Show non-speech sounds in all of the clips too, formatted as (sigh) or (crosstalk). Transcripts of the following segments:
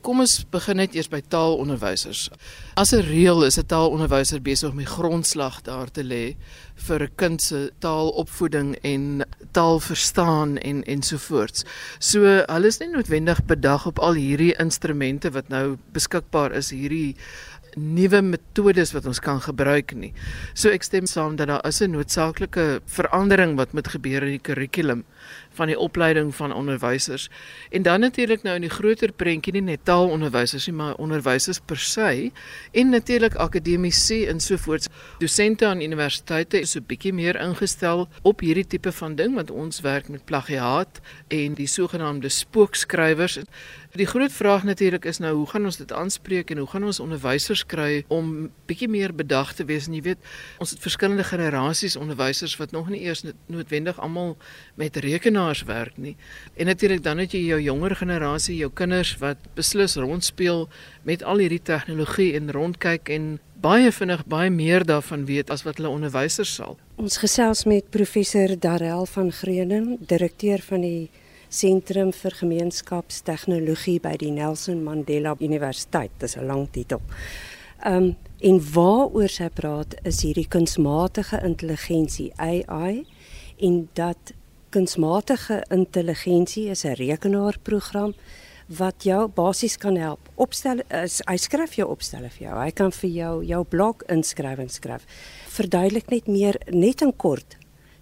Kom ons begin net eers by taalonderwysers. As 'n reël is 'n taalonderwyser besig om die grondslag daar te lê vir 'n kind se taalopvoeding en taalverstaan en ensovoorts. So hulle is nie noodwendig bedag op al hierdie instrumente wat nou beskikbaar is, hierdie nuwe metodes wat ons kan gebruik nie. So ek stem saam dat daar is 'n noodsaaklike verandering wat moet gebeur in die kurrikulum van die opleiding van onderwysers. En dan natuurlik nou in die groter prentjie nie net taalonderwysers nie, maar onderwysers per se en natuurlik akademici en sovoorts. Dosente aan universiteite is so bietjie meer ingestel op hierdie tipe van ding want ons werk met plagiaat en die sogenaamde spookskrywers. Die groot vraag natuurlik is nou hoe gaan ons dit aanspreek en hoe gaan ons onderwysers kry om bietjie meer bedag te wees en jy weet ons het verskillende generasies onderwysers wat nog nie eers noodwendig almal met rekenaars werk nie. En natuurlik dan het jy jou jonger generasie, jou kinders wat beslis rondspeel met al hierdie tegnologie en rondkyk en baie vinnig baie meer daarvan weet as wat hulle onderwysers sal. Ons gesels met professor Darel van Greuning, direkteur van die Sentrum vir Gemeenskapstegnologie by die Nelson Mandela Universiteit. Dis 'n lang titel. Um en waaroor sy praat is hierdie kunsmatige intelligensie AI en dat kunsmatige intelligensie is 'n rekenaarprogram wat jou basies kan help. Opstel is hy skryf jou opstelle vir jou. Hy kan vir jou jou blog inskrywing skryf. Verduidelik net meer net in kort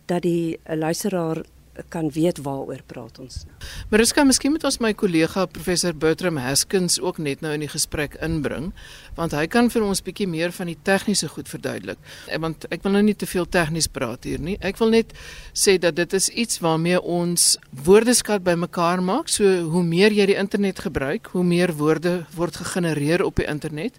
dat die luisteraar kan weet waaroor praat ons nou. Mariska, miskien moet ons my kollega professor Bertram Haskins ook net nou in die gesprek inbring, want hy kan vir ons bietjie meer van die tegniese goed verduidelik. Eh, want ek wil nou nie te veel tegnies praat hier nie. Ek wil net sê dat dit is iets waarmee ons woordeskat bymekaar maak. So hoe meer jy die internet gebruik, hoe meer woorde word gegenereer op die internet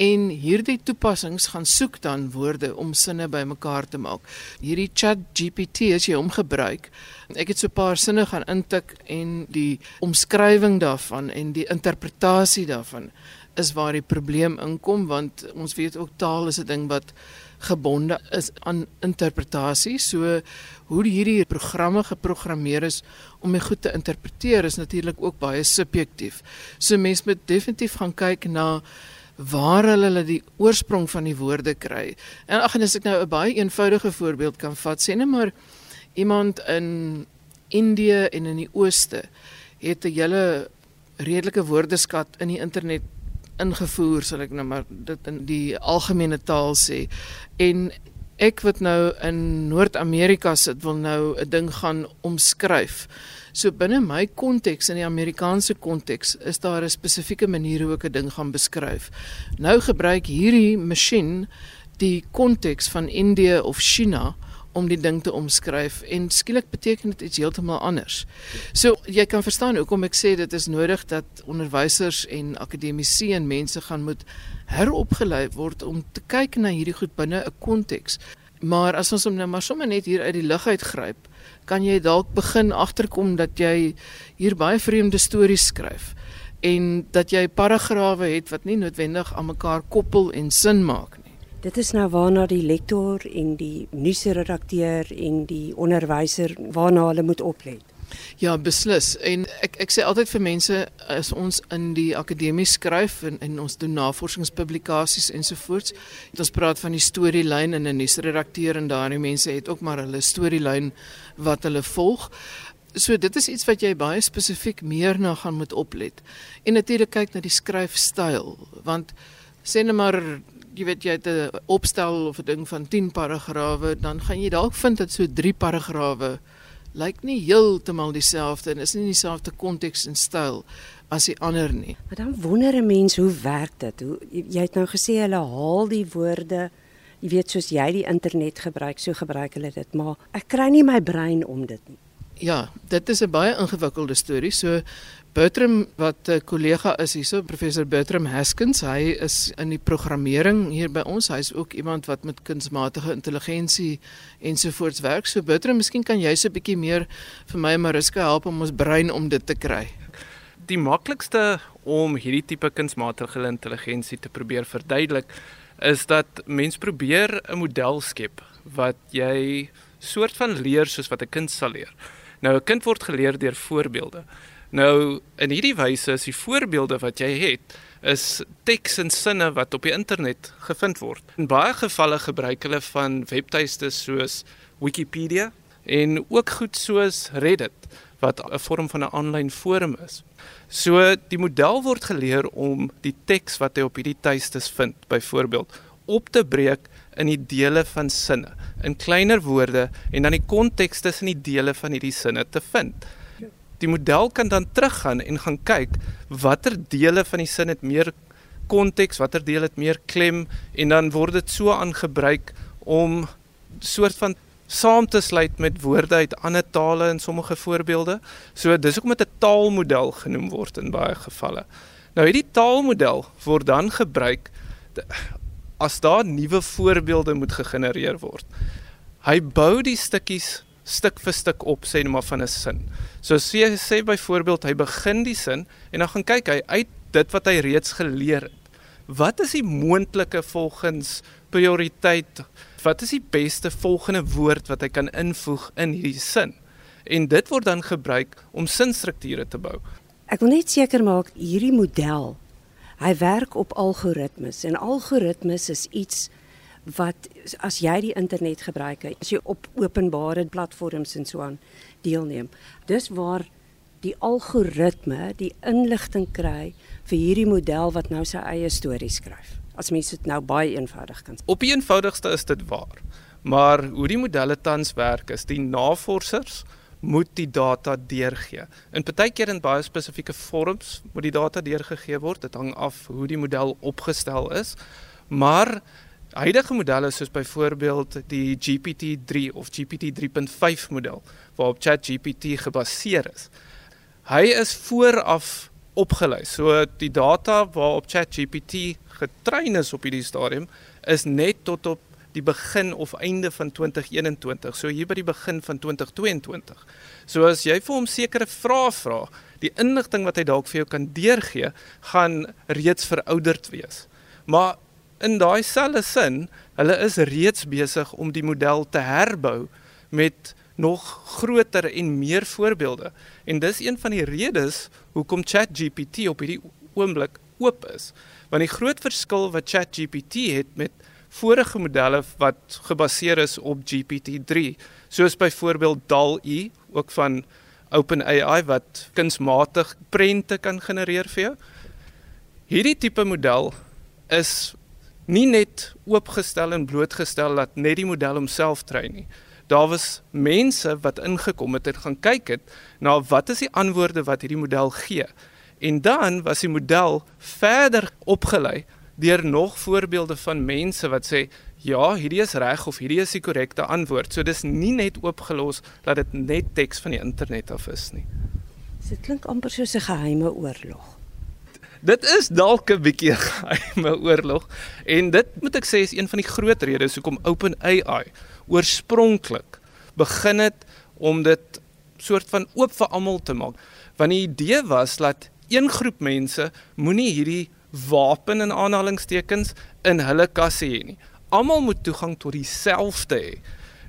en hierdie toepassings gaan soek dan woorde om sinne bymekaar te maak. Hierdie Chat GPT as jy hom gebruik, ek het so 'n paar sinne gaan intik en die omskrywing daarvan en die interpretasie daarvan is waar die probleem inkom want ons weet ook taal is 'n ding wat gebonde is aan interpretasie. So hoe hierdie programme geprogrammeer is om dit goed te interpreteer is natuurlik ook baie subjektief. So mense moet definitief gaan kyk na waar hulle die oorsprong van die woorde kry. En ag en as ek nou 'n baie eenvoudige voorbeeld kan vat, sê net maar iemand in Indië en in die ooste het 'n hele redelike woordeskat in die internet ingevoer, sal ek nou maar dit in die algemene taal sê. En ek wat nou in Noord-Amerika sit, wil nou 'n ding gaan omskryf. So binne my konteks in die Amerikaanse konteks is daar 'n spesifieke manier hoe ek 'n ding gaan beskryf. Nou gebruik hierdie masjien die konteks van Indië of China om die ding te omskryf en skielik beteken dit iets heeltemal anders. So jy kan verstaan hoekom ek sê dit is nodig dat onderwysers en akademici en mense gaan moet heropgelei word om te kyk na hierdie goed binne 'n konteks. Maar as ons hom nou maar sommer net hier uit die lug uitgryp, kan jy dalk begin agterkom dat jy hier baie vreemde stories skryf en dat jy paragrawe het wat nie noodwendig aan mekaar koppel en sin maak nie. Dit is nou waarna die lektor en die nuusredakteur en die onderwyser waarna hulle moet oplet. Ja, beslis. En ek ek sê altyd vir mense as ons in die akademie skryf en, en ons doen navorsingspublikasies ensovoorts, ons praat van die storielyn en 'n nuusredakteur en daardie mense het ook maar hulle storielyn wat hulle volg. So dit is iets wat jy baie spesifiek meer na gaan moet oplet. En natuurlik kyk na die skryfstyl, want sê net maar jy weet jy het 'n opstel of 'n ding van 10 paragrawe, dan gaan jy dalk vind dat so 3 paragrawe lyk nie heeltemal dieselfde en is nie dieselfde konteks en styl as die ander nie. Maar dan wonder 'n mens hoe werk dit? Hoe jy het nou gesê hulle haal die woorde, jy weet soos jy die internet gebruik, so gebruik hulle dit, maar ek kry nie my brein om dit nie. Ja, dit is 'n baie ingewikkelde storie. So Bertram wat 'n kollega is hierso, professor Bertram Haskins, hy is in die programmering hier by ons. Hy's ook iemand wat met kunsmatige intelligensie ensovoorts werk. So Bertram, miskien kan jy so 'n bietjie meer vir my en Mariska help om ons brein om dit te kry. Die maklikste om hierdie tipe kunsmatige intelligensie te probeer verduidelik is dat mens probeer 'n model skep wat jy soort van leer soos wat 'n kind sal leer. Nou 'n kind word geleer deur voorbeelde. Nou in hierdie wyse is die voorbeelde wat jy het is teks en sinne wat op die internet gevind word. In baie gevalle gebruik hulle van webtuistes soos Wikipedia en ook goed soos Reddit wat 'n vorm van 'n aanlyn forum is. So die model word geleer om die teks wat hy op hierdie tuistes vind, byvoorbeeld, op te breek in die dele van sinne, in kleiner woorde en dan die konteks tussen die dele van hierdie sinne te vind. Die model kan dan teruggaan en gaan kyk watter dele van die sin het meer konteks, watter deel het meer klem en dan word dit so aangebruik om soort van saam te sluit met woorde uit ander tale in sommige voorbeelde. So dis hoekom dit 'n taalmodel genoem word in baie gevalle. Nou hierdie taalmodel word dan gebruik as daar nuwe voorbeelde moet gegenereer word. Hy bou die stukkies stuk vir stuk op sê net maar van 'n sin. So sê sê byvoorbeeld hy begin die sin en dan gaan kyk hy uit dit wat hy reeds geleer het. Wat is die moontlike volgens prioriteit wat is die beste volgende woord wat hy kan invoeg in hierdie sin? En dit word dan gebruik om sinstrukture te bou. Ek wil net seker maak hierdie model hy werk op algoritmes en algoritmes is iets wat as jy die internet gebruik as jy op openbare platforms en so aan deelneem dis waar die algoritme die inligting kry vir hierdie model wat nou sy eie stories skryf as mens dit nou baie eenvoudig kan. Op die eenvoudigste is dit waar. Maar hoe die modelle tans werk is die navorsers moet die data deurgee. In partykeer in baie spesifieke vorms moet die data deurgegee word. Dit hang af hoe die model opgestel is. Maar huidige modelle soos byvoorbeeld die GPT-3 of GPT-3.5 model waarop ChatGPT gebaseer is. Hy is vooraf opgelei. So die data waarop ChatGPT getrein is op hierdie stadium is net tot op die begin of einde van 2021. So hier by die begin van 2022. So as jy vir hom sekere vrae vra, die inligting wat hy dalk vir jou kan deurgee, gaan reeds verouderd wees. Maar in daai selfde sin, hulle is reeds besig om die model te herbou met nog groter en meer voorbeelde. En dis een van die redes hoekom ChatGPT op hierdie oomblik oop is. Want die groot verskil wat ChatGPT het met vorige modelle wat gebaseer is op GPT-3, soos byvoorbeeld DALL-E, ook van OpenAI wat kunsmatig prente kan genereer vir jou. Hierdie tipe model is nie net oopgestel en blootgestel dat net die model homself train nie. Daar was mense wat ingekom het en gaan kyk het na wat is die antwoorde wat hierdie model gee. En dan was die model verder opgelei deur nog voorbeelde van mense wat sê ja, hierdie is reg of hierdie is die korrekte antwoord. So dis nie net oopgelos dat dit net teks van die internet af is nie. Dit klink amper soos 'n geheime oorlog. Dit is dalk 'n bietjie 'n (laughs) geheime oorlog en dit moet ek sê is een van die groot redes hoekom OpenAI oorspronklik begin het om dit soort van oop vir almal te maak. Want die idee was dat een groep mense moenie hierdie wapen in aanhalingstekens in hulle kasse hê nie. Almal moet toegang tot dieselfde hê.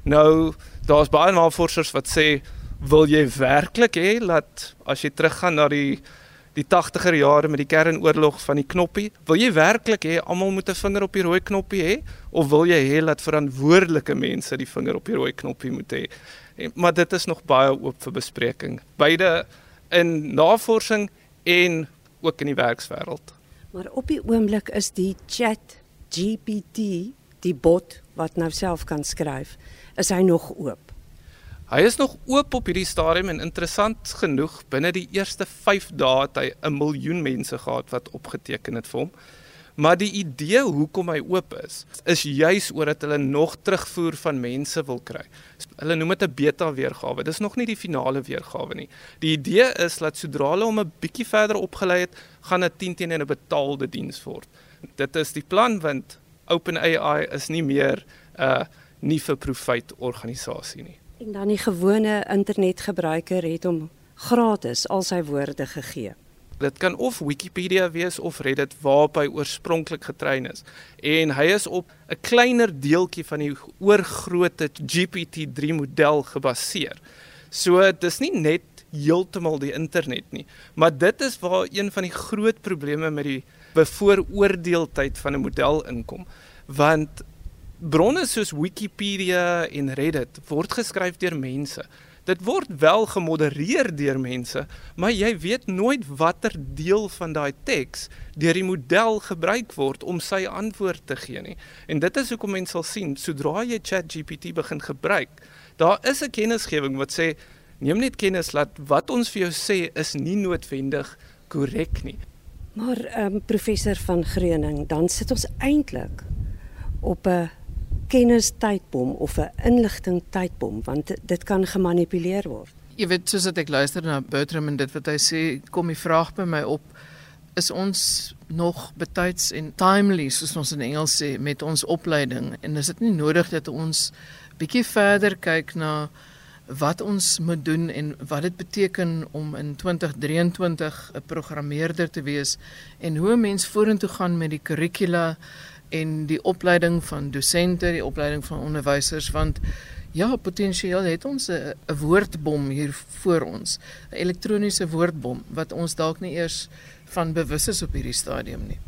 Nou, daar's baie navorsers wat sê, wil jy werklik hê dat as jy teruggaan na die die 80er jare met die kernoorlog van die knoppie, wil jy werklik hê almal moet 'n vinger op die rooi knoppie hê of wil jy hê dat verantwoordelike mense die vinger op die rooi knoppie moet hê? Maar dit is nog baie oop vir bespreking. Beide in navorsing en ook in die werkswêreld. Maar op die oomblik is die Chat GPT, die bot wat nou self kan skryf, is hy nog oop. Hy is nog oop op hierdie stadium en interessant genoeg binne die eerste 5 dae het hy 'n miljoen mense gehad wat opgeteken het vir hom. Maar die idee hoekom hy oop is, is juis omdat hulle nog terugvoer van mense wil kry. Hulle noem dit 'n beta weergawe. Dis nog nie die finale weergawe nie. Die idee is dat sodra hulle hom 'n bietjie verder opgelei het, gaan dit 10 teen 'n betaalde diens word. Dit is die plan want OpenAI is nie meer 'n uh, nie vir profit organisasie nie. En dan die gewone internetgebruiker het hom gratis al sy woorde gegee. Dit kan of Wikipedia wees of Reddit waarop hy oorspronklik getrein is. En hy is op 'n kleiner deeltjie van die oorgrootte GPT-3 model gebaseer. So dis nie net heeltemal die internet nie. Maar dit is waar een van die groot probleme met die bevooroordeeldheid van 'n model inkom, want bronne soos Wikipedia en Reddit word geskryf deur mense. Dit word wel gemodereer deur mense, maar jy weet nooit watter deel van daai teks deur die model gebruik word om sy antwoord te gee nie. En dit is hoekom mense sal sien, sodra jy ChatGPT begin gebruik, daar is 'n kennisgewing wat sê neem net kennis dat wat ons vir jou sê is nie noodwendig korrek nie. Maar ehm um, professor van Greuning, dan sit ons eintlik op 'n kennistydbom of 'n inligting tydbom want dit kan gemanipuleer word. Jy weet soos ek luister na Bertram en dit wat hy sê, kom die vraag by my op is ons nog betyds en timely soos ons in Engels sê met ons opleiding en is dit nie nodig dat ons bietjie verder kyk na wat ons moet doen en wat dit beteken om in 2023 'n programmeerder te wees en hoe 'n mens vorentoe gaan met die kurrikula en die opleiding van dosente, die opleiding van onderwysers want ja, potensieel het ons 'n woordbom hier voor ons, 'n elektroniese woordbom wat ons dalk nie eers van bewus is op hierdie stadium nie.